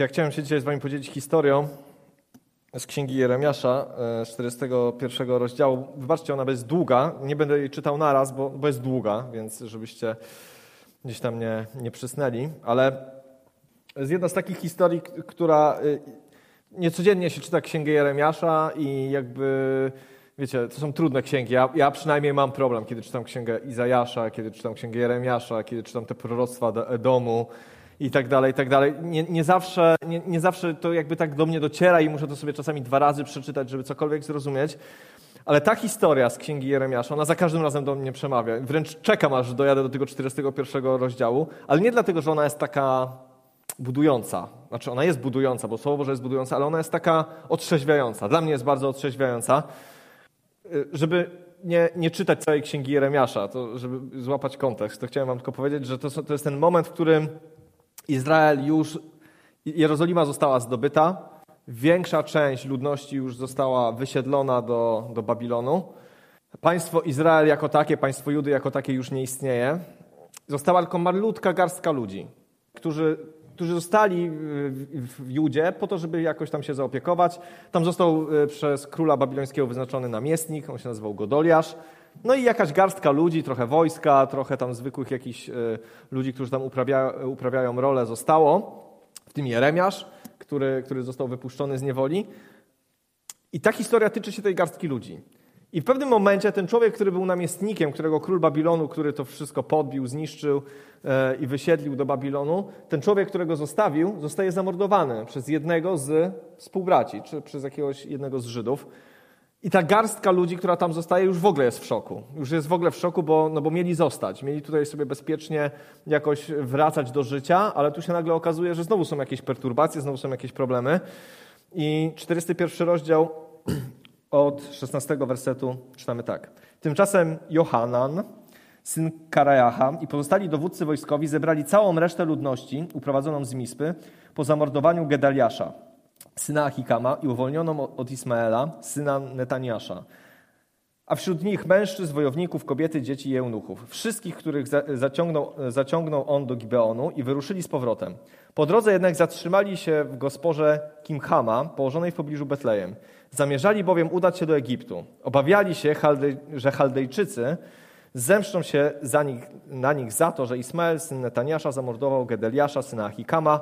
Ja chciałem się dzisiaj z wami podzielić historią z Księgi Jeremiasza, e, z 41 rozdziału. Wybaczcie, ona jest długa. Nie będę jej czytał naraz, bo, bo jest długa, więc żebyście gdzieś tam nie, nie przysnęli. Ale jest jedna z takich historii, która e, niecodziennie się czyta Księgę Jeremiasza i jakby, wiecie, to są trudne księgi. Ja, ja przynajmniej mam problem, kiedy czytam Księgę Izajasza, kiedy czytam Księgę Jeremiasza, kiedy czytam te proroctwa do Edomu i tak dalej, i tak dalej. Nie, nie, zawsze, nie, nie zawsze to jakby tak do mnie dociera i muszę to sobie czasami dwa razy przeczytać, żeby cokolwiek zrozumieć. Ale ta historia z Księgi Jeremiasza, ona za każdym razem do mnie przemawia. Wręcz czekam, aż dojadę do tego 41 rozdziału, ale nie dlatego, że ona jest taka budująca. Znaczy, ona jest budująca, bo Słowo Boże jest budująca, ale ona jest taka otrzeźwiająca. Dla mnie jest bardzo otrzeźwiająca. Y, żeby nie, nie czytać całej Księgi Jeremiasza, to żeby złapać kontekst, to chciałem wam tylko powiedzieć, że to, to jest ten moment, w którym Izrael już, Jerozolima została zdobyta, większa część ludności już została wysiedlona do, do Babilonu. Państwo Izrael jako takie, państwo Judy jako takie już nie istnieje. Została tylko malutka garstka ludzi, którzy, którzy zostali w Judzie po to, żeby jakoś tam się zaopiekować. Tam został e, przez króla babilońskiego wyznaczony namiestnik, on się nazywał Godoliasz. No i jakaś garstka ludzi, trochę wojska, trochę tam zwykłych jakichś e, ludzi, którzy tam uprawia, uprawiają rolę zostało, w tym Jeremiasz, który, który został wypuszczony z niewoli. I ta historia tyczy się tej garstki ludzi. I w pewnym momencie ten człowiek, który był namiestnikiem, którego król Babilonu, który to wszystko podbił, zniszczył e, i wysiedlił do Babilonu, ten człowiek, którego zostawił, zostaje zamordowany przez jednego z współbraci, czy przez jakiegoś jednego z Żydów. I ta garstka ludzi, która tam zostaje, już w ogóle jest w szoku. Już jest w ogóle w szoku, bo, no bo mieli zostać. Mieli tutaj sobie bezpiecznie jakoś wracać do życia, ale tu się nagle okazuje, że znowu są jakieś perturbacje, znowu są jakieś problemy. I 41 rozdział od 16 wersetu czytamy tak. Tymczasem Johanan, syn Karajacha i pozostali dowódcy wojskowi zebrali całą resztę ludności uprowadzoną z Mispy po zamordowaniu Gedaliasza syna Achikama i uwolnioną od Ismaela, syna Netaniasza. A wśród nich mężczyzn, wojowników, kobiety, dzieci i eunuchów. Wszystkich, których zaciągnął, zaciągnął on do Gibeonu i wyruszyli z powrotem. Po drodze jednak zatrzymali się w gosporze Kimhama, położonej w pobliżu Betlejem. Zamierzali bowiem udać się do Egiptu. Obawiali się, że Chaldejczycy zemszczą się nich, na nich za to, że Ismael, syn Netaniasza, zamordował Gedeliasza, syna Achikama,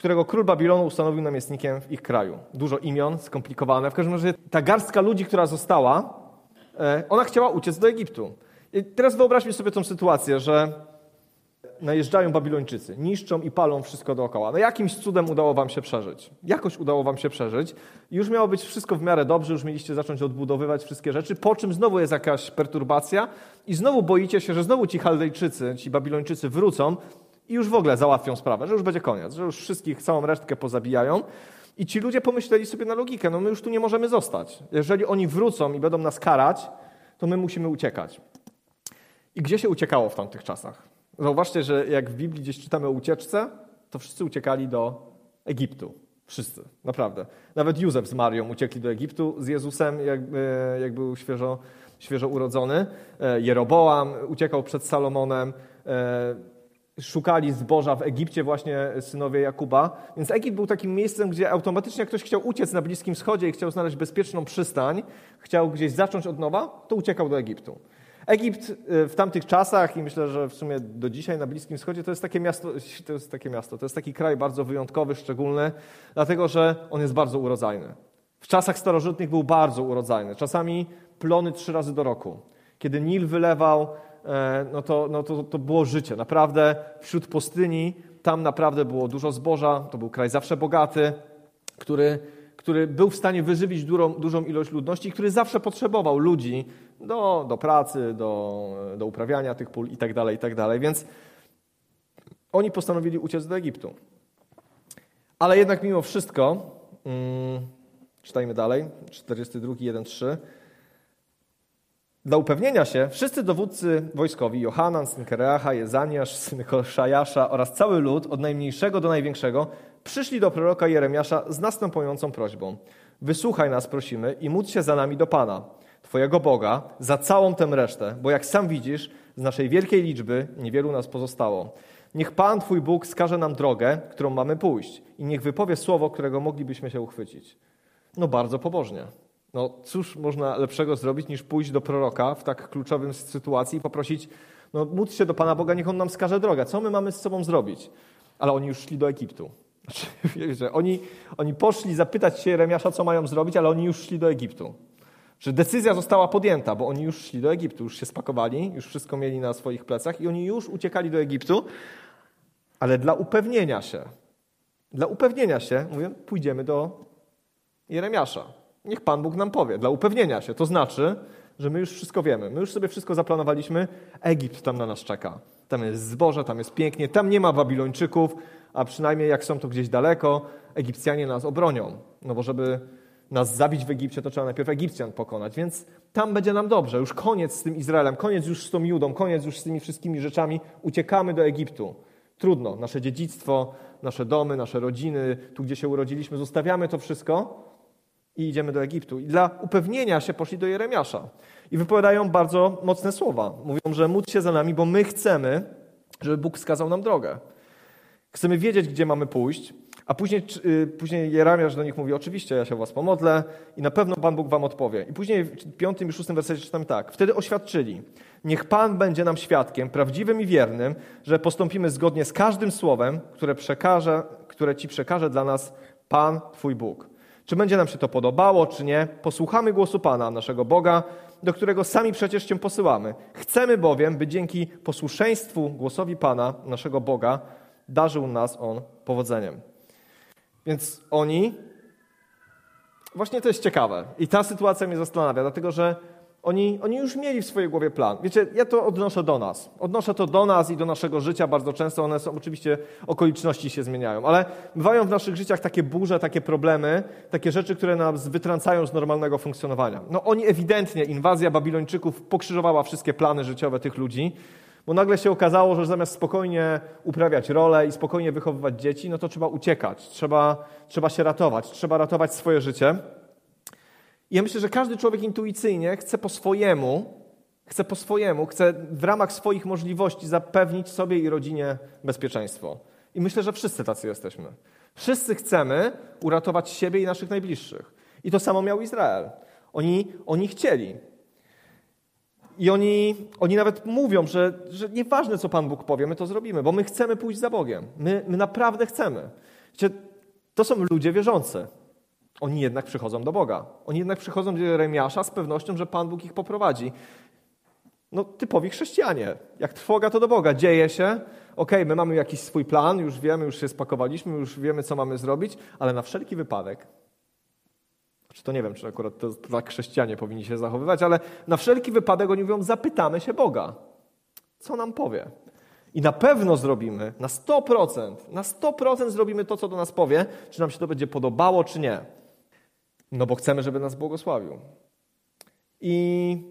którego król Babilonu ustanowił namiestnikiem w ich kraju. Dużo imion, skomplikowane. W każdym razie ta garstka ludzi, która została, e, ona chciała uciec do Egiptu. I teraz wyobraźmy sobie tą sytuację, że najeżdżają Babilończycy, niszczą i palą wszystko dookoła. No jakimś cudem udało wam się przeżyć. Jakoś udało wam się przeżyć. Już miało być wszystko w miarę dobrze, już mieliście zacząć odbudowywać wszystkie rzeczy, po czym znowu jest jakaś perturbacja i znowu boicie się, że znowu ci Chaldejczycy, ci Babilończycy wrócą i już w ogóle załatwią sprawę, że już będzie koniec, że już wszystkich, całą resztkę pozabijają. I ci ludzie pomyśleli sobie na logikę, no my już tu nie możemy zostać. Jeżeli oni wrócą i będą nas karać, to my musimy uciekać. I gdzie się uciekało w tamtych czasach? Zauważcie, że jak w Biblii gdzieś czytamy o ucieczce, to wszyscy uciekali do Egiptu. Wszyscy, naprawdę. Nawet Józef z Marią uciekli do Egiptu z Jezusem, jak, jak był świeżo, świeżo urodzony. E, Jeroboam uciekał przed Salomonem. Szukali zboża w Egipcie właśnie synowie Jakuba. Więc Egipt był takim miejscem, gdzie automatycznie ktoś chciał uciec na Bliskim Wschodzie i chciał znaleźć bezpieczną przystań, chciał gdzieś zacząć od nowa, to uciekał do Egiptu. Egipt y, w tamtych czasach i myślę, że w sumie do dzisiaj na Bliskim Wschodzie to jest takie miasto, to jest takie miasto, to jest taki kraj bardzo wyjątkowy, szczególny, dlatego że on jest bardzo urodzajny. W czasach starożytnych był bardzo urodzajny. Czasami plony trzy razy do roku. Kiedy Nil wylewał, no to, no to, to było życie. Naprawdę wśród pustyni, tam naprawdę było dużo zboża, to był kraj zawsze bogaty, który, który był w stanie wyżywić dużą, dużą ilość ludności, który zawsze potrzebował ludzi do, do pracy, do, do uprawiania tych pól itd., tak itd. Tak Więc oni postanowili uciec do Egiptu. Ale jednak mimo wszystko, hmm, czytajmy dalej, 42, 1, dla upewnienia się wszyscy dowódcy wojskowi, Johanan, syn Kereacha, Jezaniasz, syn Hoszajasza oraz cały lud, od najmniejszego do największego, przyszli do proroka Jeremiasza z następującą prośbą. Wysłuchaj nas, prosimy, i módl się za nami do Pana, Twojego Boga, za całą tę resztę, bo jak sam widzisz, z naszej wielkiej liczby niewielu nas pozostało. Niech Pan, Twój Bóg, skaże nam drogę, którą mamy pójść i niech wypowie słowo, którego moglibyśmy się uchwycić. No bardzo pobożnie. No cóż można lepszego zrobić, niż pójść do proroka w tak kluczowym sytuacji i poprosić, no módl się do Pana Boga, niech On nam skaże drogę. Co my mamy z sobą zrobić? Ale oni już szli do Egiptu. Znaczy, wiecie, oni, oni poszli zapytać się Jeremiasza, co mają zrobić, ale oni już szli do Egiptu. Że decyzja została podjęta, bo oni już szli do Egiptu, już się spakowali, już wszystko mieli na swoich plecach i oni już uciekali do Egiptu, ale dla upewnienia się, dla upewnienia się, mówię, pójdziemy do Jeremiasza. Niech Pan Bóg nam powie, dla upewnienia się. To znaczy, że my już wszystko wiemy. My już sobie wszystko zaplanowaliśmy. Egipt tam na nas czeka. Tam jest zboże, tam jest pięknie, tam nie ma Babilończyków, a przynajmniej jak są to gdzieś daleko, Egipcjanie nas obronią. No bo żeby nas zabić w Egipcie, to trzeba najpierw Egipcjan pokonać, więc tam będzie nam dobrze. Już koniec z tym Izraelem, koniec już z tą Judą, koniec już z tymi wszystkimi rzeczami. Uciekamy do Egiptu. Trudno. Nasze dziedzictwo, nasze domy, nasze rodziny, tu gdzie się urodziliśmy, zostawiamy to wszystko i idziemy do Egiptu. I dla upewnienia się poszli do Jeremiasza. I wypowiadają bardzo mocne słowa. Mówią, że módl się za nami, bo my chcemy, żeby Bóg wskazał nam drogę. Chcemy wiedzieć, gdzie mamy pójść, a później, y, później Jeremiasz do nich mówi, oczywiście ja się was pomodlę i na pewno Pan Bóg wam odpowie. I później w piątym i szóstym wersecie czytam tak. Wtedy oświadczyli, niech Pan będzie nam świadkiem, prawdziwym i wiernym, że postąpimy zgodnie z każdym słowem, które, przekaże, które Ci przekaże dla nas Pan, Twój Bóg. Czy będzie nam się to podobało, czy nie, posłuchamy głosu Pana, naszego Boga, do którego sami przecież Cię posyłamy. Chcemy bowiem, by dzięki posłuszeństwu głosowi Pana, naszego Boga, darzył nas On powodzeniem. Więc oni, właśnie to jest ciekawe i ta sytuacja mnie zastanawia, dlatego że oni, oni już mieli w swojej głowie plan. Wiecie, ja to odnoszę do nas. Odnoszę to do nas i do naszego życia bardzo często. One są, oczywiście, okoliczności się zmieniają, ale bywają w naszych życiach takie burze, takie problemy, takie rzeczy, które nas wytrącają z normalnego funkcjonowania. No oni ewidentnie, inwazja Babilończyków pokrzyżowała wszystkie plany życiowe tych ludzi, bo nagle się okazało, że zamiast spokojnie uprawiać rolę i spokojnie wychowywać dzieci, no to trzeba uciekać, trzeba, trzeba się ratować, trzeba ratować swoje życie. Ja myślę, że każdy człowiek intuicyjnie chce po swojemu, chce po swojemu, chce w ramach swoich możliwości zapewnić sobie i rodzinie bezpieczeństwo. I myślę, że wszyscy tacy jesteśmy. Wszyscy chcemy uratować siebie i naszych najbliższych. I to samo miał Izrael. Oni, oni chcieli. I oni, oni nawet mówią, że, że nieważne, co Pan Bóg powie, my to zrobimy, bo my chcemy pójść za Bogiem. My, my naprawdę chcemy. Wiecie, to są ludzie wierzący. Oni jednak przychodzą do Boga. Oni jednak przychodzą do Jeremiasza z pewnością, że Pan Bóg ich poprowadzi. No, typowi chrześcijanie. Jak trwoga, to do Boga. Dzieje się. Okay, my mamy jakiś swój plan, już wiemy, już się spakowaliśmy, już wiemy, co mamy zrobić, ale na wszelki wypadek czy to nie wiem, czy akurat to, to tak chrześcijanie powinni się zachowywać, ale na wszelki wypadek oni mówią, zapytamy się Boga. Co nam powie? I na pewno zrobimy, na 100%, na 100% zrobimy to, co do nas powie, czy nam się to będzie podobało, czy nie. No bo chcemy, żeby nas błogosławił. I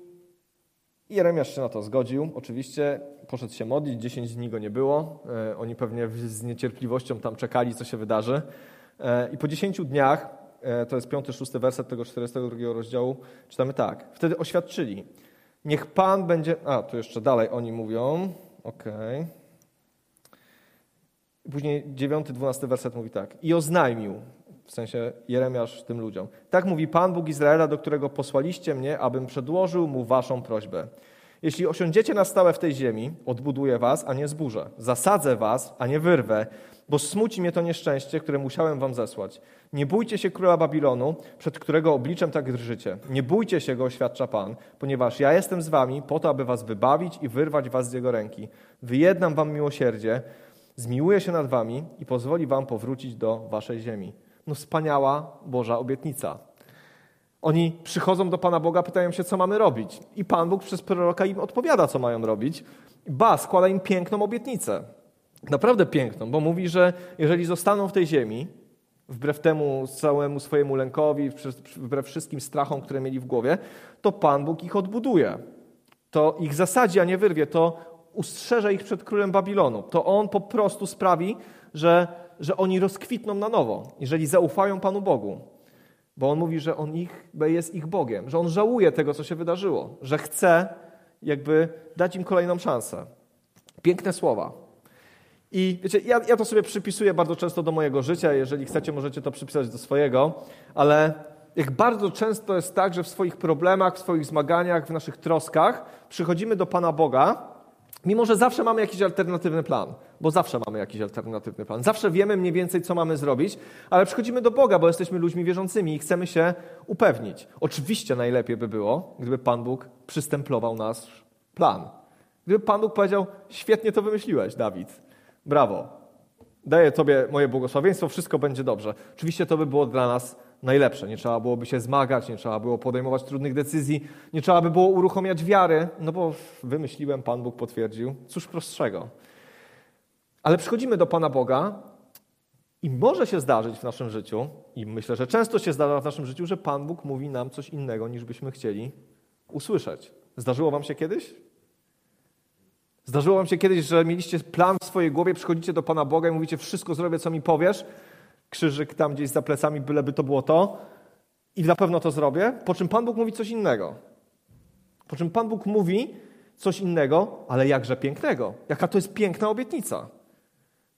Jeremiasz się na to zgodził. Oczywiście poszedł się modlić, 10 dni go nie było. E, oni pewnie z niecierpliwością tam czekali, co się wydarzy. E, I po 10 dniach E, to jest piąty, szósty werset tego 42 rozdziału, czytamy tak. Wtedy oświadczyli, niech Pan będzie... A, tu jeszcze dalej oni mówią. Okej. Okay. Później dziewiąty, dwunasty werset mówi tak. I oznajmił, w sensie Jeremiasz tym ludziom. Tak mówi Pan Bóg Izraela, do którego posłaliście mnie, abym przedłożył mu waszą prośbę. Jeśli osiądziecie na stałe w tej ziemi, odbuduję was, a nie zburzę. Zasadzę was, a nie wyrwę, bo smuci mnie to nieszczęście, które musiałem wam zesłać. Nie bójcie się króla Babilonu, przed którego obliczem tak drżycie. Nie bójcie się go, oświadcza Pan, ponieważ ja jestem z wami po to, aby was wybawić i wyrwać was z jego ręki. Wyjednam wam miłosierdzie, zmiłuję się nad wami i pozwoli wam powrócić do waszej ziemi. No wspaniała Boża obietnica. Oni przychodzą do Pana Boga, pytają się, co mamy robić. I Pan Bóg przez proroka im odpowiada, co mają robić. Ba, składa im piękną obietnicę. Naprawdę piękną, bo mówi, że jeżeli zostaną w tej ziemi, wbrew temu całemu swojemu lękowi, wbrew wszystkim strachom, które mieli w głowie, to Pan Bóg ich odbuduje. To ich zasadzi, a nie wyrwie. To ustrzeże ich przed królem Babilonu. To On po prostu sprawi, że, że oni rozkwitną na nowo, jeżeli zaufają Panu Bogu. Bo On mówi, że On ich, jest ich Bogiem, że On żałuje tego, co się wydarzyło, że chce jakby dać im kolejną szansę. Piękne słowa. I wiecie, ja, ja to sobie przypisuję bardzo często do mojego życia. Jeżeli chcecie, możecie to przypisać do swojego, ale jak bardzo często jest tak, że w swoich problemach, w swoich zmaganiach, w naszych troskach przychodzimy do Pana Boga, mimo że zawsze mamy jakiś alternatywny plan, bo zawsze mamy jakiś alternatywny plan. Zawsze wiemy mniej więcej, co mamy zrobić, ale przychodzimy do Boga, bo jesteśmy ludźmi wierzącymi i chcemy się upewnić. Oczywiście najlepiej by było, gdyby Pan Bóg przystemplował nasz plan. Gdyby Pan Bóg powiedział, świetnie to wymyśliłeś, Dawid, brawo, daję Tobie moje błogosławieństwo, wszystko będzie dobrze. Oczywiście to by było dla nas najlepsze. Nie trzeba byłoby się zmagać, nie trzeba było podejmować trudnych decyzji, nie trzeba by było uruchamiać wiary, no bo wymyśliłem, Pan Bóg potwierdził. Cóż prostszego. Ale przychodzimy do Pana Boga i może się zdarzyć w naszym życiu, i myślę, że często się zdarza w naszym życiu, że Pan Bóg mówi nam coś innego, niż byśmy chcieli usłyszeć. Zdarzyło Wam się kiedyś? Zdarzyło Wam się kiedyś, że mieliście plan w swojej głowie, przychodzicie do Pana Boga i mówicie: Wszystko zrobię, co mi powiesz, krzyżyk tam gdzieś za plecami, byleby to było to, i na pewno to zrobię. Po czym Pan Bóg mówi coś innego. Po czym Pan Bóg mówi coś innego, ale jakże pięknego. Jaka to jest piękna obietnica.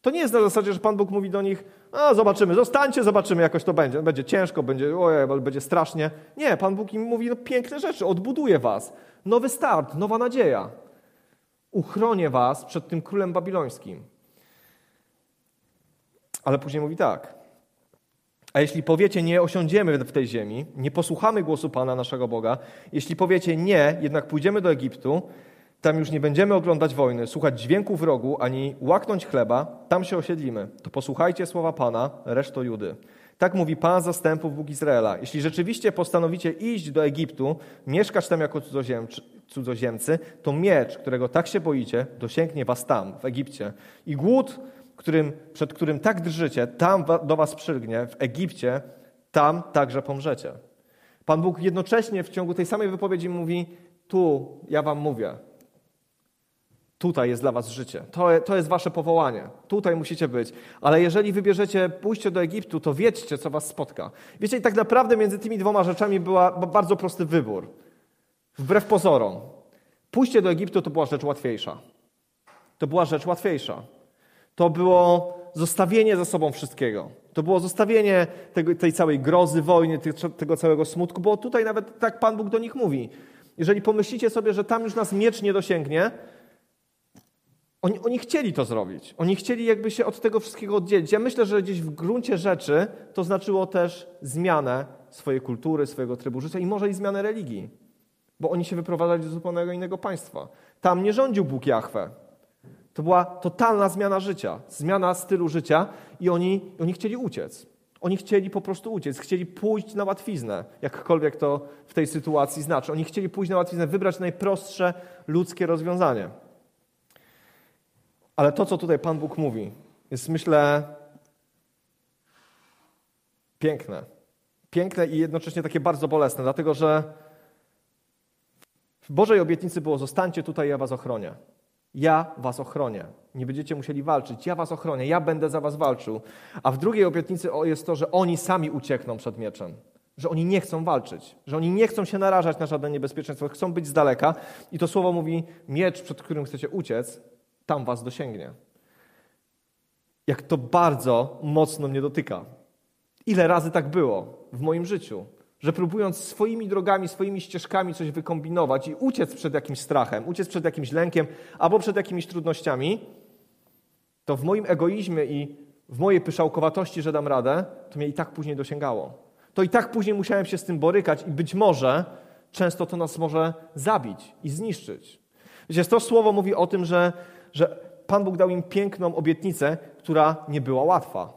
To nie jest na zasadzie, że Pan Bóg mówi do nich, a zobaczymy, zostańcie, zobaczymy, jakoś to będzie. Będzie ciężko, będzie, ojej, będzie strasznie. Nie, Pan Bóg im mówi no, piękne rzeczy, odbuduje was. Nowy start, nowa nadzieja. Uchronię was przed tym królem babilońskim. Ale później mówi tak. A jeśli powiecie nie, osiądziemy w tej ziemi, nie posłuchamy głosu Pana naszego Boga, jeśli powiecie nie, jednak pójdziemy do Egiptu, tam już nie będziemy oglądać wojny, słuchać dźwięku wrogu, ani łaknąć chleba, tam się osiedlimy. To posłuchajcie słowa Pana, reszto Judy. Tak mówi Pan zastępów Bóg Izraela. Jeśli rzeczywiście postanowicie iść do Egiptu, mieszkać tam jako cudzoziemcy, to miecz, którego tak się boicie, dosięgnie was tam, w Egipcie. I głód, którym, przed którym tak drżycie, tam do was przylgnie, w Egipcie, tam także pomrzecie. Pan Bóg jednocześnie w ciągu tej samej wypowiedzi mówi: Tu ja wam mówię, Tutaj jest dla was życie. To, to jest wasze powołanie. Tutaj musicie być. Ale jeżeli wybierzecie pójście do Egiptu, to wiedzcie, co was spotka. Wiecie, i tak naprawdę między tymi dwoma rzeczami była bardzo prosty wybór. Wbrew pozorom. Pójście do Egiptu to była rzecz łatwiejsza. To była rzecz łatwiejsza. To było zostawienie za sobą wszystkiego. To było zostawienie tego, tej całej grozy, wojny, tego całego smutku, bo tutaj nawet tak Pan Bóg do nich mówi. Jeżeli pomyślicie sobie, że tam już nas miecz nie dosięgnie, oni, oni chcieli to zrobić. Oni chcieli jakby się od tego wszystkiego oddzielić. Ja myślę, że gdzieś w gruncie rzeczy to znaczyło też zmianę swojej kultury, swojego trybu życia i może i zmianę religii. Bo oni się wyprowadzali do zupełnie innego państwa. Tam nie rządził Bóg Jahwe. To była totalna zmiana życia, zmiana stylu życia i oni, oni chcieli uciec. Oni chcieli po prostu uciec, chcieli pójść na łatwiznę, jakkolwiek to w tej sytuacji znaczy. Oni chcieli pójść na łatwiznę, wybrać najprostsze ludzkie rozwiązanie. Ale to, co tutaj Pan Bóg mówi, jest myślę piękne. Piękne i jednocześnie takie bardzo bolesne, dlatego że w Bożej obietnicy było: zostańcie tutaj, ja was ochronię. Ja was ochronię. Nie będziecie musieli walczyć. Ja was ochronię. Ja będę za was walczył. A w drugiej obietnicy jest to, że oni sami uciekną przed mieczem. Że oni nie chcą walczyć. Że oni nie chcą się narażać na żadne niebezpieczeństwo. Chcą być z daleka. I to słowo mówi: miecz, przed którym chcecie uciec, tam was dosięgnie. Jak to bardzo mocno mnie dotyka. Ile razy tak było w moim życiu, że próbując swoimi drogami, swoimi ścieżkami coś wykombinować i uciec przed jakimś strachem, uciec przed jakimś lękiem albo przed jakimiś trudnościami, to w moim egoizmie i w mojej pyszałkowatości, że dam radę, to mnie i tak później dosięgało. To i tak później musiałem się z tym borykać i być może często to nas może zabić i zniszczyć. Wiecie, to słowo mówi o tym, że że Pan Bóg dał im piękną obietnicę, która nie była łatwa.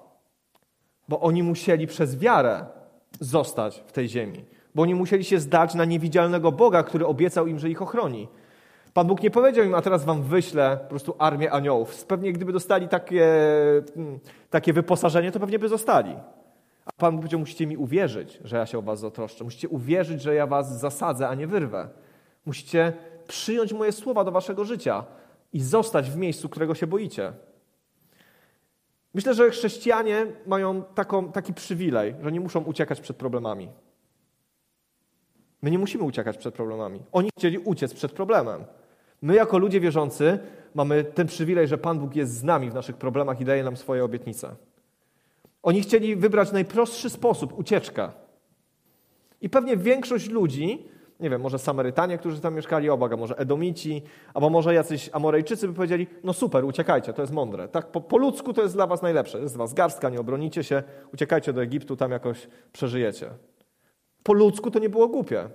Bo oni musieli przez wiarę zostać w tej ziemi. Bo oni musieli się zdać na niewidzialnego Boga, który obiecał im, że ich ochroni. Pan Bóg nie powiedział im, a teraz wam wyślę po prostu armię aniołów. Pewnie gdyby dostali takie, mm, takie wyposażenie, to pewnie by zostali. A Pan Bóg powiedział, musicie mi uwierzyć, że ja się o was zatroszczę. Musicie uwierzyć, że ja was zasadzę, a nie wyrwę. Musicie przyjąć moje słowa do waszego życia i zostać w miejscu, którego się boicie. Myślę, że chrześcijanie mają taką, taki przywilej, że nie muszą uciekać przed problemami. My nie musimy uciekać przed problemami. Oni chcieli uciec przed problemem. My, jako ludzie wierzący, mamy ten przywilej, że Pan Bóg jest z nami w naszych problemach i daje nam swoje obietnice. Oni chcieli wybrać najprostszy sposób ucieczka. I pewnie większość ludzi, nie wiem, może Samarytanie, którzy tam mieszkali obok, może Edomici, albo może jacyś Amorejczycy by powiedzieli, no super, uciekajcie, to jest mądre. Tak po, po ludzku to jest dla was najlepsze. Jest was garstka, nie obronicie się, uciekajcie do Egiptu, tam jakoś przeżyjecie. Po ludzku to nie było głupie.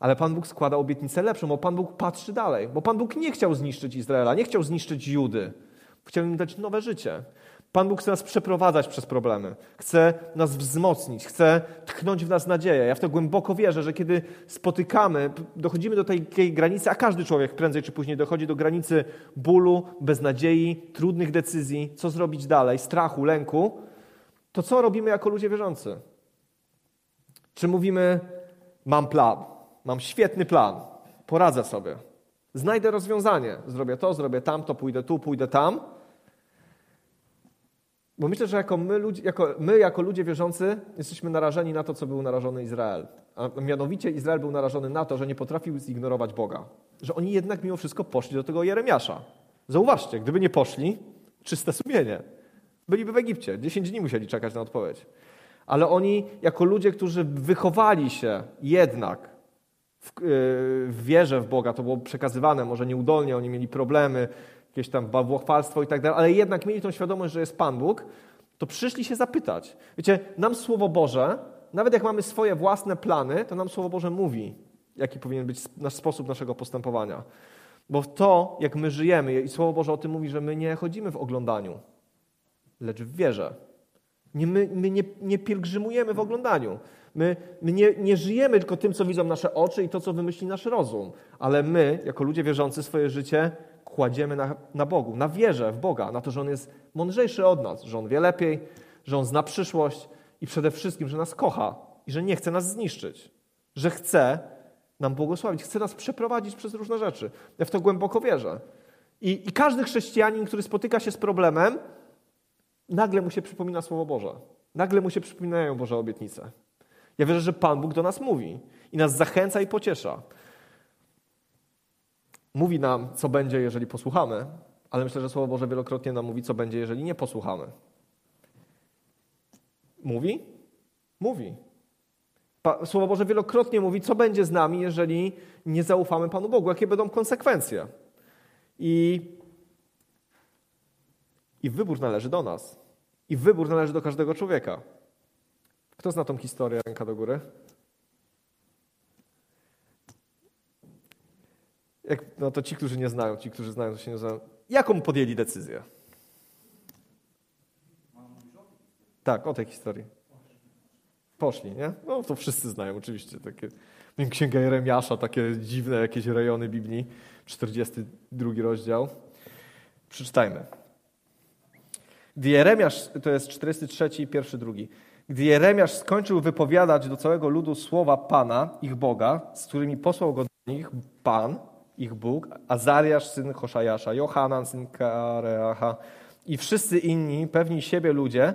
Ale Pan Bóg składa obietnicę lepszą, bo Pan Bóg patrzy dalej. Bo Pan Bóg nie chciał zniszczyć Izraela, nie chciał zniszczyć Judy. Chciał im dać nowe życie. Pan Bóg chce nas przeprowadzać przez problemy, chce nas wzmocnić, chce tchnąć w nas nadzieję. Ja w to głęboko wierzę, że kiedy spotykamy, dochodzimy do tej, granicy, a każdy człowiek prędzej czy później dochodzi do granicy bólu, beznadziei, trudnych decyzji, co zrobić dalej, strachu, lęku, to co robimy jako ludzie wierzący? Czy mówimy, mam plan, mam świetny plan, poradzę sobie, znajdę rozwiązanie, zrobię to, zrobię tamto, pójdę tu, pójdę tam – bo myślę, że jako my, jako my, jako ludzie wierzący, jesteśmy narażeni na to, co był narażony Izrael. A mianowicie Izrael był narażony na to, że nie potrafił zignorować Boga. Że oni jednak mimo wszystko poszli do tego Jeremiasza. Zauważcie, gdyby nie poszli, czyste sumienie. Byliby w Egipcie. Dziesięć dni musieli czekać na odpowiedź. Ale oni, jako ludzie, którzy wychowali się jednak w, yy, w wierze w Boga, to było przekazywane, może nieudolnie, oni mieli problemy, jakieś tam bałwochwalstwo i tak dalej, ale jednak mieli tą świadomość, że jest Pan Bóg, to przyszli się zapytać. Wiecie, nam Słowo Boże, nawet jak mamy swoje własne plany, to nam Słowo Boże mówi, jaki powinien być nasz sposób naszego postępowania. Bo to, jak my żyjemy, i Słowo Boże o tym mówi, że my nie chodzimy w oglądaniu, lecz w wierze. Nie, my my nie, nie pielgrzymujemy w oglądaniu. My, my nie, nie żyjemy tylko tym, co widzą nasze oczy i to, co wymyśli nasz rozum, ale my, jako ludzie wierzący, swoje życie kładziemy na, na Bogu, na wierze w Boga, na to, że On jest mądrzejszy od nas, że On wie lepiej, że On zna przyszłość i przede wszystkim, że nas kocha i że nie chce nas zniszczyć, że chce nam błogosławić, chce nas przeprowadzić przez różne rzeczy. Ja w to głęboko wierzę. I, I każdy chrześcijanin, który spotyka się z problemem, nagle mu się przypomina Słowo Boże. Nagle mu się przypominają Boże obietnice. Ja wierzę, że Pan Bóg do nas mówi i nas zachęca i pociesza mówi nam, co będzie, jeżeli posłuchamy, ale myślę, że Słowo Boże wielokrotnie nam mówi, co będzie, jeżeli nie posłuchamy. Mówi? Mówi. Słowo Boże wielokrotnie mówi, co będzie z nami, jeżeli nie zaufamy Panu Bogu, jakie będą konsekwencje. I, i wybór należy do nas. I wybór należy do każdego człowieka. Kto zna tą historię? Ręka do góry. Jak, no to ci, którzy nie znają, ci, którzy znają, to się nie znają. Jaką podjęli decyzję? Tak, o tej historii. Poszli, nie? No to wszyscy znają oczywiście. Takie, Księga Jeremiasza, takie dziwne jakieś rejony Biblii. 42 rozdział. Przeczytajmy. Gdy Jeremiasz, to jest 43 i pierwszy, drugi. Gdy Jeremiasz skończył wypowiadać do całego ludu słowa Pana, ich Boga, z którymi posłał go do nich Pan, ich Bóg, Azariasz, syn Hoszajasza, Johanan, syn Kareacha i wszyscy inni, pewni siebie ludzie,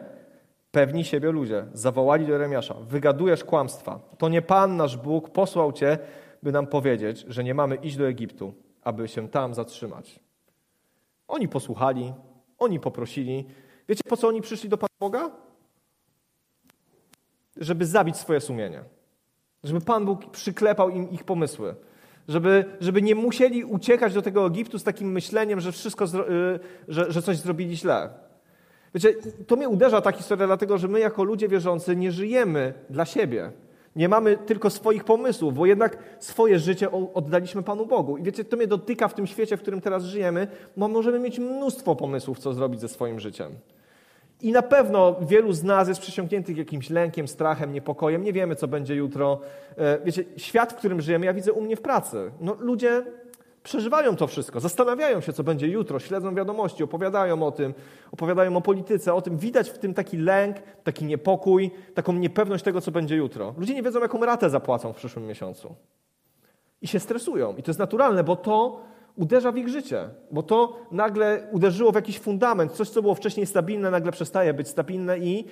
pewni siebie ludzie, zawołali do Jeremiasza, wygadujesz kłamstwa. To nie Pan, nasz Bóg, posłał cię, by nam powiedzieć, że nie mamy iść do Egiptu, aby się tam zatrzymać. Oni posłuchali, oni poprosili. Wiecie, po co oni przyszli do Pana Boga? Żeby zabić swoje sumienie. Żeby Pan Bóg przyklepał im ich pomysły żeby, żeby nie musieli uciekać do tego Egiptu z takim myśleniem, że wszystko, y, że, że coś zrobili źle. Wiecie, to mnie uderza ta historia, dlatego że my jako ludzie wierzący nie żyjemy dla siebie. Nie mamy tylko swoich pomysłów, bo jednak swoje życie oddaliśmy Panu Bogu. I wiecie, to mnie dotyka w tym świecie, w którym teraz żyjemy, bo możemy mieć mnóstwo pomysłów, co zrobić ze swoim życiem. I na pewno wielu z nas jest przesiąkniętych jakimś lękiem, strachem, niepokojem. Nie wiemy, co będzie jutro. E, wiecie, świat, w którym żyjemy, ja widzę u mnie w pracy. No, ludzie przeżywają to wszystko, zastanawiają się, co będzie jutro, śledzą wiadomości, opowiadają o tym, opowiadają o polityce, o tym. Widać w tym taki lęk, taki niepokój, taką niepewność tego, co będzie jutro. Ludzie nie wiedzą, jaką ratę zapłacą w przyszłym miesiącu. I się stresują. I to jest naturalne, bo to uderza w ich życie, bo to nagle uderzyło w jakiś fundament, coś, co było wcześniej stabilne, nagle przestaje być stabilne i,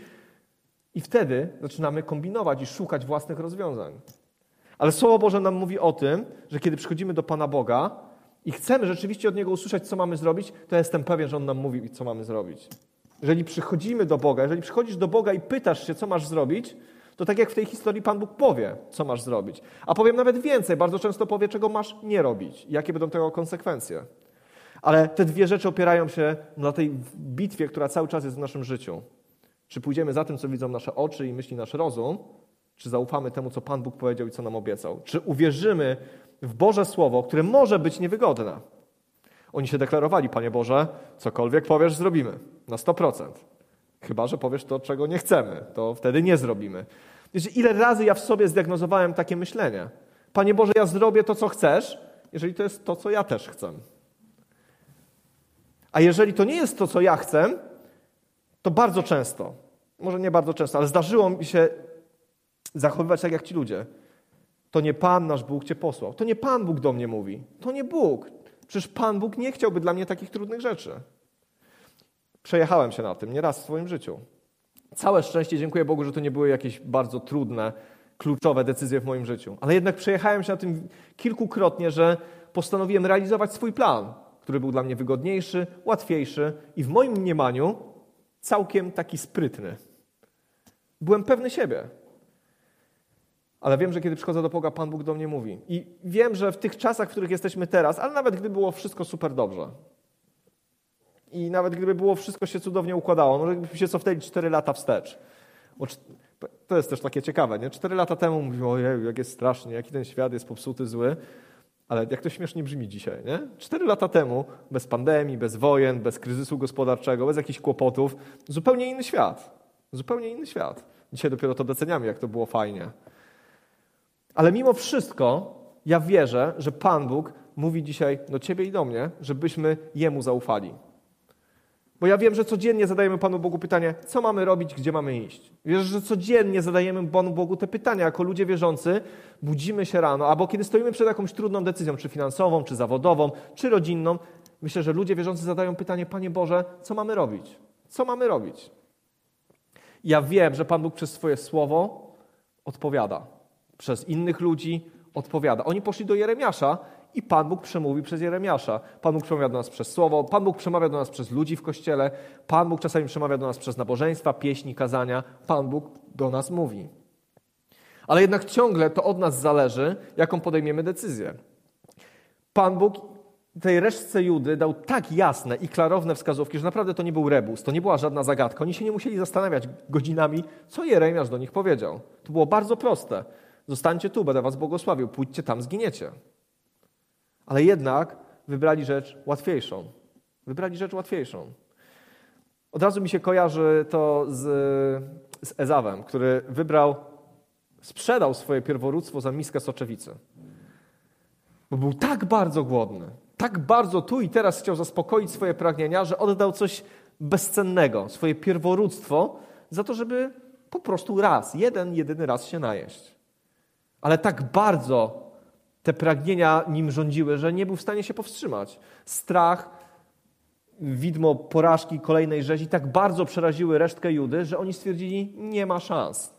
i wtedy zaczynamy kombinować i szukać własnych rozwiązań. Ale Słowo Boże nam mówi o tym, że kiedy przychodzimy do Pana Boga, i chcemy rzeczywiście od Niego usłyszeć, co mamy zrobić, to jestem pewien, że On nam mówi, co mamy zrobić. Jeżeli przychodzimy do Boga, jeżeli przychodzisz do Boga i pytasz się, co masz zrobić, to tak jak w tej historii Pan Bóg powie, co masz zrobić. A powiem nawet więcej, bardzo często powie, czego masz nie robić, jakie będą tego konsekwencje. Ale te dwie rzeczy opierają się na tej bitwie, która cały czas jest w naszym życiu. Czy pójdziemy za tym, co widzą nasze oczy i myśli nasz rozum, czy zaufamy temu, co Pan Bóg powiedział i co nam obiecał? Czy uwierzymy w Boże Słowo, które może być niewygodne? Oni się deklarowali, Panie Boże, cokolwiek powiesz, zrobimy. Na 100%. Chyba, że powiesz to, czego nie chcemy. To wtedy nie zrobimy. Wiecie, ile razy ja w sobie zdiagnozowałem takie myślenie? Panie Boże, ja zrobię to, co chcesz, jeżeli to jest to, co ja też chcę. A jeżeli to nie jest to, co ja chcę, to bardzo często, może nie bardzo często, ale zdarzyło mi się zachowywać tak jak ci ludzie. To nie Pan nasz Bóg cię posłał. To nie Pan Bóg do mnie mówi. To nie Bóg. Przecież Pan Bóg nie chciałby dla mnie takich trudnych rzeczy. Przejechałem się na tym nieraz w swoim życiu. Całe szczęście, dziękuję Bogu, że to nie były jakieś bardzo trudne, kluczowe decyzje w moim życiu. Ale jednak przejechałem się na tym kilkukrotnie, że postanowiłem realizować swój plan, który był dla mnie wygodniejszy, łatwiejszy i w moim mniemaniu całkiem taki sprytny. Byłem pewny siebie. Ale wiem, że kiedy przychodzę do Boga, Pan Bóg do mnie mówi. I wiem, że w tych czasach, w których jesteśmy teraz, ale nawet gdy było wszystko super dobrze, i nawet gdyby było wszystko się cudownie układało, może gdybyśmy się cofnęli 4 lata wstecz. To jest też takie ciekawe, nie? 4 lata temu mówiło, ojej, jak jest strasznie, jaki ten świat jest popsuty, zły. Ale jak to śmiesznie brzmi dzisiaj, nie? Cztery lata temu, bez pandemii, bez wojen, bez kryzysu gospodarczego, bez jakichś kłopotów, zupełnie inny świat. Zupełnie inny świat. Dzisiaj dopiero to doceniamy, jak to było fajnie. Ale mimo wszystko ja wierzę, że Pan Bóg mówi dzisiaj do ciebie i do mnie, żebyśmy Jemu zaufali. Bo ja wiem, że codziennie zadajemy Panu Bogu pytanie, co mamy robić, gdzie mamy iść. Wierzę, że codziennie zadajemy Panu Bogu te pytania. Jako ludzie wierzący budzimy się rano, albo kiedy stoimy przed jakąś trudną decyzją, czy finansową, czy zawodową, czy rodzinną, myślę, że ludzie wierzący zadają pytanie, Panie Boże, co mamy robić? Co mamy robić? Ja wiem, że Pan Bóg przez swoje słowo odpowiada. Przez innych ludzi odpowiada. Oni poszli do Jeremiasza i Pan Bóg przemówi przez Jeremiasza. Pan Bóg przemawia do nas przez słowo, Pan Bóg przemawia do nas przez ludzi w kościele, Pan Bóg czasami przemawia do nas przez nabożeństwa, pieśni, kazania. Pan Bóg do nas mówi. Ale jednak ciągle to od nas zależy, jaką podejmiemy decyzję. Pan Bóg tej resztce Judy dał tak jasne i klarowne wskazówki, że naprawdę to nie był rebus, to nie była żadna zagadka. Oni się nie musieli zastanawiać godzinami, co Jeremiasz do nich powiedział. To było bardzo proste. Zostańcie tu, będę was błogosławił, pójdźcie tam, zginiecie. Ale jednak wybrali rzecz łatwiejszą. Wybrali rzecz łatwiejszą. Od razu mi się kojarzy to z, z Ezawem, który wybrał, sprzedał swoje pierworództwo za miskę soczewicy. Bo był tak bardzo głodny, tak bardzo tu i teraz chciał zaspokoić swoje pragnienia, że oddał coś bezcennego, swoje pierworództwo, za to, żeby po prostu raz, jeden, jedyny raz się najeść. Ale tak bardzo te pragnienia nim rządziły, że nie był w stanie się powstrzymać. Strach, widmo porażki kolejnej rzezi tak bardzo przeraziły resztkę Judy, że oni stwierdzili, nie ma szans.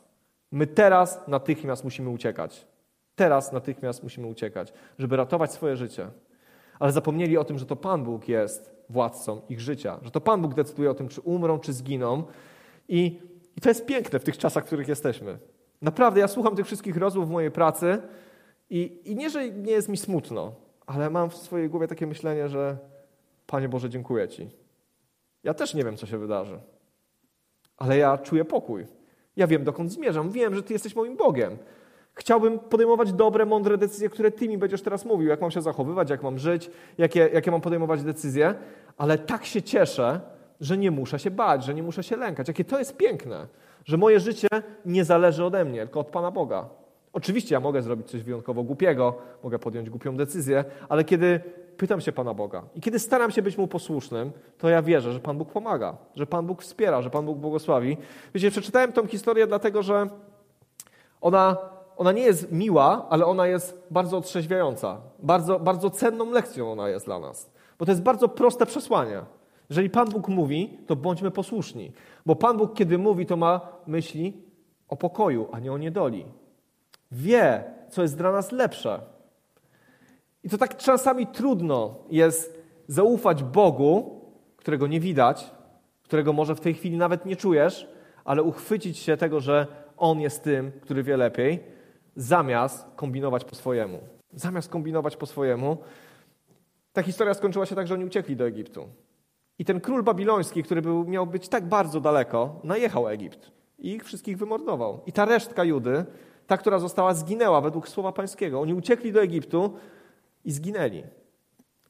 My teraz natychmiast musimy uciekać. Teraz natychmiast musimy uciekać, żeby ratować swoje życie. Ale zapomnieli o tym, że to Pan Bóg jest władcą ich życia, że to Pan Bóg decyduje o tym, czy umrą, czy zginą. I, i to jest piękne w tych czasach, w których jesteśmy. Naprawdę, ja słucham tych wszystkich rozmów w mojej pracy i, I nie, że nie jest mi smutno, ale mam w swojej głowie takie myślenie, że Panie Boże, dziękuję Ci. Ja też nie wiem, co się wydarzy, ale ja czuję pokój. Ja wiem, dokąd zmierzam. Wiem, że Ty jesteś moim Bogiem. Chciałbym podejmować dobre, mądre decyzje, które Ty mi będziesz teraz mówił, jak mam się zachowywać, jak mam żyć, jakie, jakie mam podejmować decyzje, ale tak się cieszę, że nie muszę się bać, że nie muszę się lękać. Jakie to jest piękne, że moje życie nie zależy ode mnie, tylko od Pana Boga. Oczywiście ja mogę zrobić coś wyjątkowo głupiego, mogę podjąć głupią decyzję, ale kiedy pytam się Pana Boga i kiedy staram się być Mu posłusznym, to ja wierzę, że Pan Bóg pomaga, że Pan Bóg wspiera, że Pan Bóg błogosławi. Wiecie, przeczytałem tą historię dlatego, że ona, ona nie jest miła, ale ona jest bardzo otrzeźwiająca. Bardzo, bardzo cenną lekcją ona jest dla nas. Bo to jest bardzo proste przesłanie. Jeżeli Pan Bóg mówi, to bądźmy posłuszni. Bo Pan Bóg, kiedy mówi, to ma myśli o pokoju, a nie o niedoli wie, co jest dla nas lepsze. I to tak czasami trudno jest zaufać Bogu, którego nie widać, którego może w tej chwili nawet nie czujesz, ale uchwycić się tego, że On jest tym, który wie lepiej, zamiast kombinować po swojemu. Zamiast kombinować po swojemu. Ta historia skończyła się tak, że oni uciekli do Egiptu. I ten król babiloński, który był, miał być tak bardzo daleko, najechał Egipt i ich wszystkich wymordował. I ta resztka Judy, ta, która została, zginęła według słowa pańskiego. Oni uciekli do Egiptu i zginęli.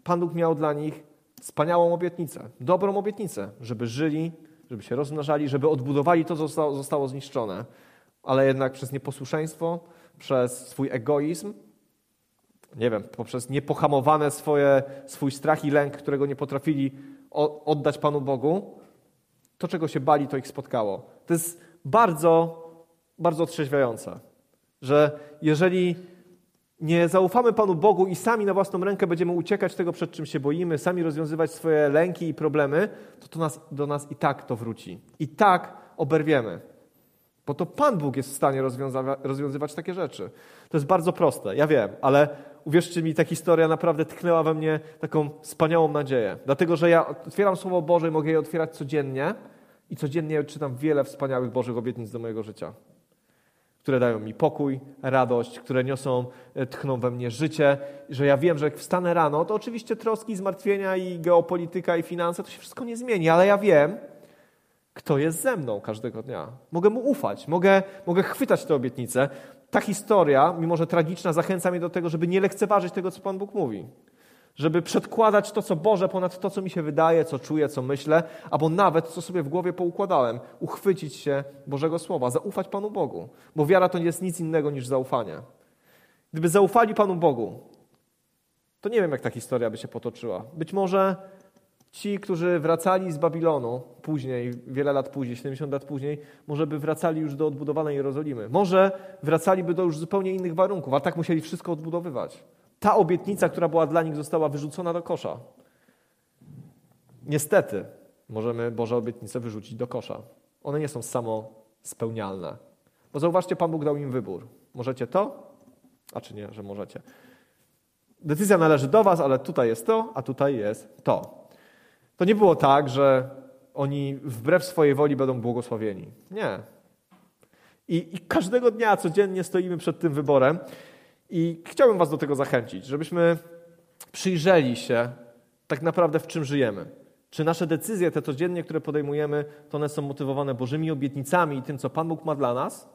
Pan Bóg miał dla nich wspaniałą obietnicę, dobrą obietnicę, żeby żyli, żeby się rozmnażali, żeby odbudowali to, co zostało, zniszczone. Ale jednak przez nieposłuszeństwo, przez swój egoizm, nie wiem, poprzez niepohamowane swoje, swój strach i lęk, którego nie potrafili oddać Panu Bogu, to, czego się bali, to ich spotkało. To jest bardzo, bardzo otrzeźwiające, że jeżeli nie zaufamy Panu Bogu i sami na własną rękę będziemy uciekać tego, przed czym się boimy, sami rozwiązywać swoje lęki i problemy, to, to nas, do nas i tak to wróci. I tak oberwiemy. Bo to Pan Bóg jest w stanie rozwiązywać takie rzeczy. To jest bardzo proste, ja wiem, ale uwierzcie mi, ta historia naprawdę tknęła we mnie taką wspaniałą nadzieję. Dlatego, że ja otwieram Słowo Boże i mogę je otwierać codziennie i codziennie czytam wiele wspaniałych Bożych obietnic do mojego życia które dają mi pokój, radość, które niosą, e, tchną we mnie życie, że ja wiem, że jak wstanę rano, to oczywiście troski, zmartwienia i geopolityka i finanse, to się wszystko nie zmieni, ale ja wiem, kto jest ze mną każdego dnia. Mogę mu ufać, mogę, mogę chwytać te obietnice. Ta historia, mimo że tragiczna, zachęca mnie do tego, żeby nie lekceważyć tego, co Pan Bóg mówi żeby przedkładać to, co Boże, ponad to, co mi się wydaje, co czuję, co myślę, albo nawet co sobie w głowie poukładałem, uchwycić się Bożego Słowa, zaufać Panu Bogu, bo wiara to nie jest nic innego niż zaufanie. Gdyby zaufali Panu Bogu, to nie wiem, jak ta historia by się potoczyła. Być może ci, którzy wracali z Babilonu później, wiele lat później, 70 lat później, może by wracali już do odbudowanej Jerozolimy. Może wracaliby do już zupełnie innych warunków, a tak musieli wszystko odbudowywać ta obietnica, która była dla nich, została wyrzucona do kosza. Niestety, możemy Boże obietnice wyrzucić do kosza. One nie są samo spełnialne. Bo zauważcie, Pan Bóg dał im wybór. Możecie to, a czy nie, że możecie. Decyzja należy do Was, ale tutaj jest to, a tutaj jest to. To nie było tak, że oni wbrew swojej woli będą błogosławieni. Nie. I, I każdego dnia, codziennie stoimy przed tym wyborem i chciałbym Was do tego zachęcić, żebyśmy przyjrzeli się tak naprawdę w czym żyjemy. Czy nasze decyzje, te codziennie, które podejmujemy, to one są motywowane Bożymi obietnicami i tym, co Pan Bóg ma dla nas?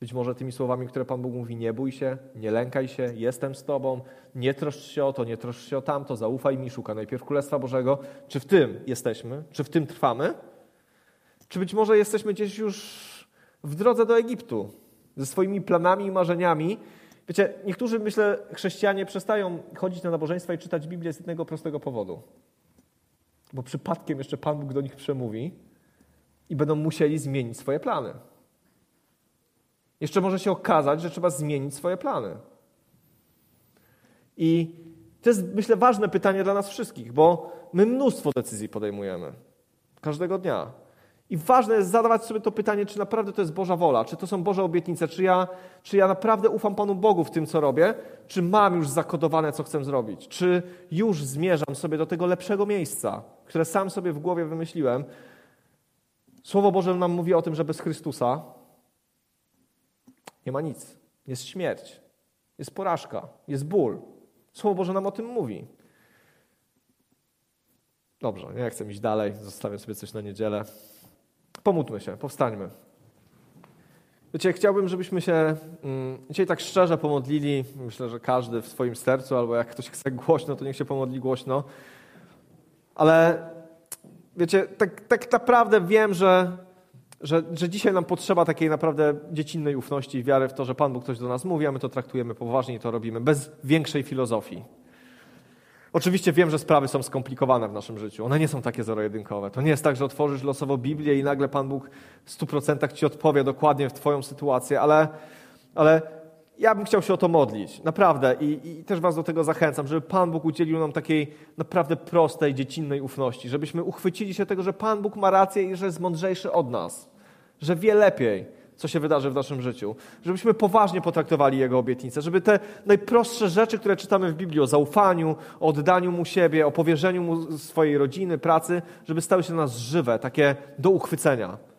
Być może tymi słowami, które Pan Bóg mówi: Nie bój się, nie lękaj się, jestem z Tobą, nie troszcz się o to, nie troszcz się o tamto, zaufaj mi, szukaj najpierw Królestwa Bożego. Czy w tym jesteśmy? Czy w tym trwamy? Czy być może jesteśmy gdzieś już w drodze do Egiptu ze swoimi planami i marzeniami, Wiecie, niektórzy, myślę, chrześcijanie przestają chodzić na nabożeństwa i czytać Biblię z jednego prostego powodu. Bo przypadkiem jeszcze Pan Bóg do nich przemówi i będą musieli zmienić swoje plany. Jeszcze może się okazać, że trzeba zmienić swoje plany. I to jest, myślę, ważne pytanie dla nas wszystkich, bo my mnóstwo decyzji podejmujemy każdego dnia. I ważne jest zadawać sobie to pytanie, czy naprawdę to jest Boża wola, czy to są Boże obietnice, czy ja, czy ja naprawdę ufam Panu Bogu w tym, co robię, czy mam już zakodowane, co chcę zrobić, czy już zmierzam sobie do tego lepszego miejsca, które sam sobie w głowie wymyśliłem. Słowo Boże nam mówi o tym, że bez Chrystusa nie ma nic. Jest śmierć, jest porażka, jest ból. Słowo Boże nam o tym mówi. Dobrze, nie chcę iść dalej, zostawię sobie coś na niedzielę. Pomódlmy się, powstańmy. Wiecie, chciałbym, żebyśmy się mm, dzisiaj tak szczerze pomodlili. Myślę, że każdy w swoim sercu, albo jak ktoś chce głośno, to niech się pomodli głośno. Ale wiecie, tak, tak naprawdę wiem, że, że, że dzisiaj nam potrzeba takiej naprawdę dziecinnej ufności i wiary w to, że Pan Bóg coś do nas mówi, a my to traktujemy poważnie i to robimy, bez większej filozofii. Oczywiście wiem, że sprawy są skomplikowane w naszym życiu. One nie są takie zero-jedynkowe. To nie jest tak, że otworzysz losowo Biblię i nagle Pan Bóg w stu procentach ci odpowie dokładnie w Twoją sytuację, ale, ale ja bym chciał się o to modlić. Naprawdę. I, I, też Was do tego zachęcam, żeby Pan Bóg udzielił nam takiej naprawdę prostej, dziecinnej ufności. Żebyśmy uchwycili się tego, że Pan Bóg ma rację i że jest mądrzejszy od nas. Że wie lepiej co się wydarzy w naszym życiu. Żebyśmy poważnie potraktowali Jego obietnice, żeby te najprostsze rzeczy, które czytamy w Biblii o zaufaniu, o oddaniu Mu siebie, o powierzeniu Mu swojej rodziny, pracy, żeby stały się dla nas żywe, takie do uchwycenia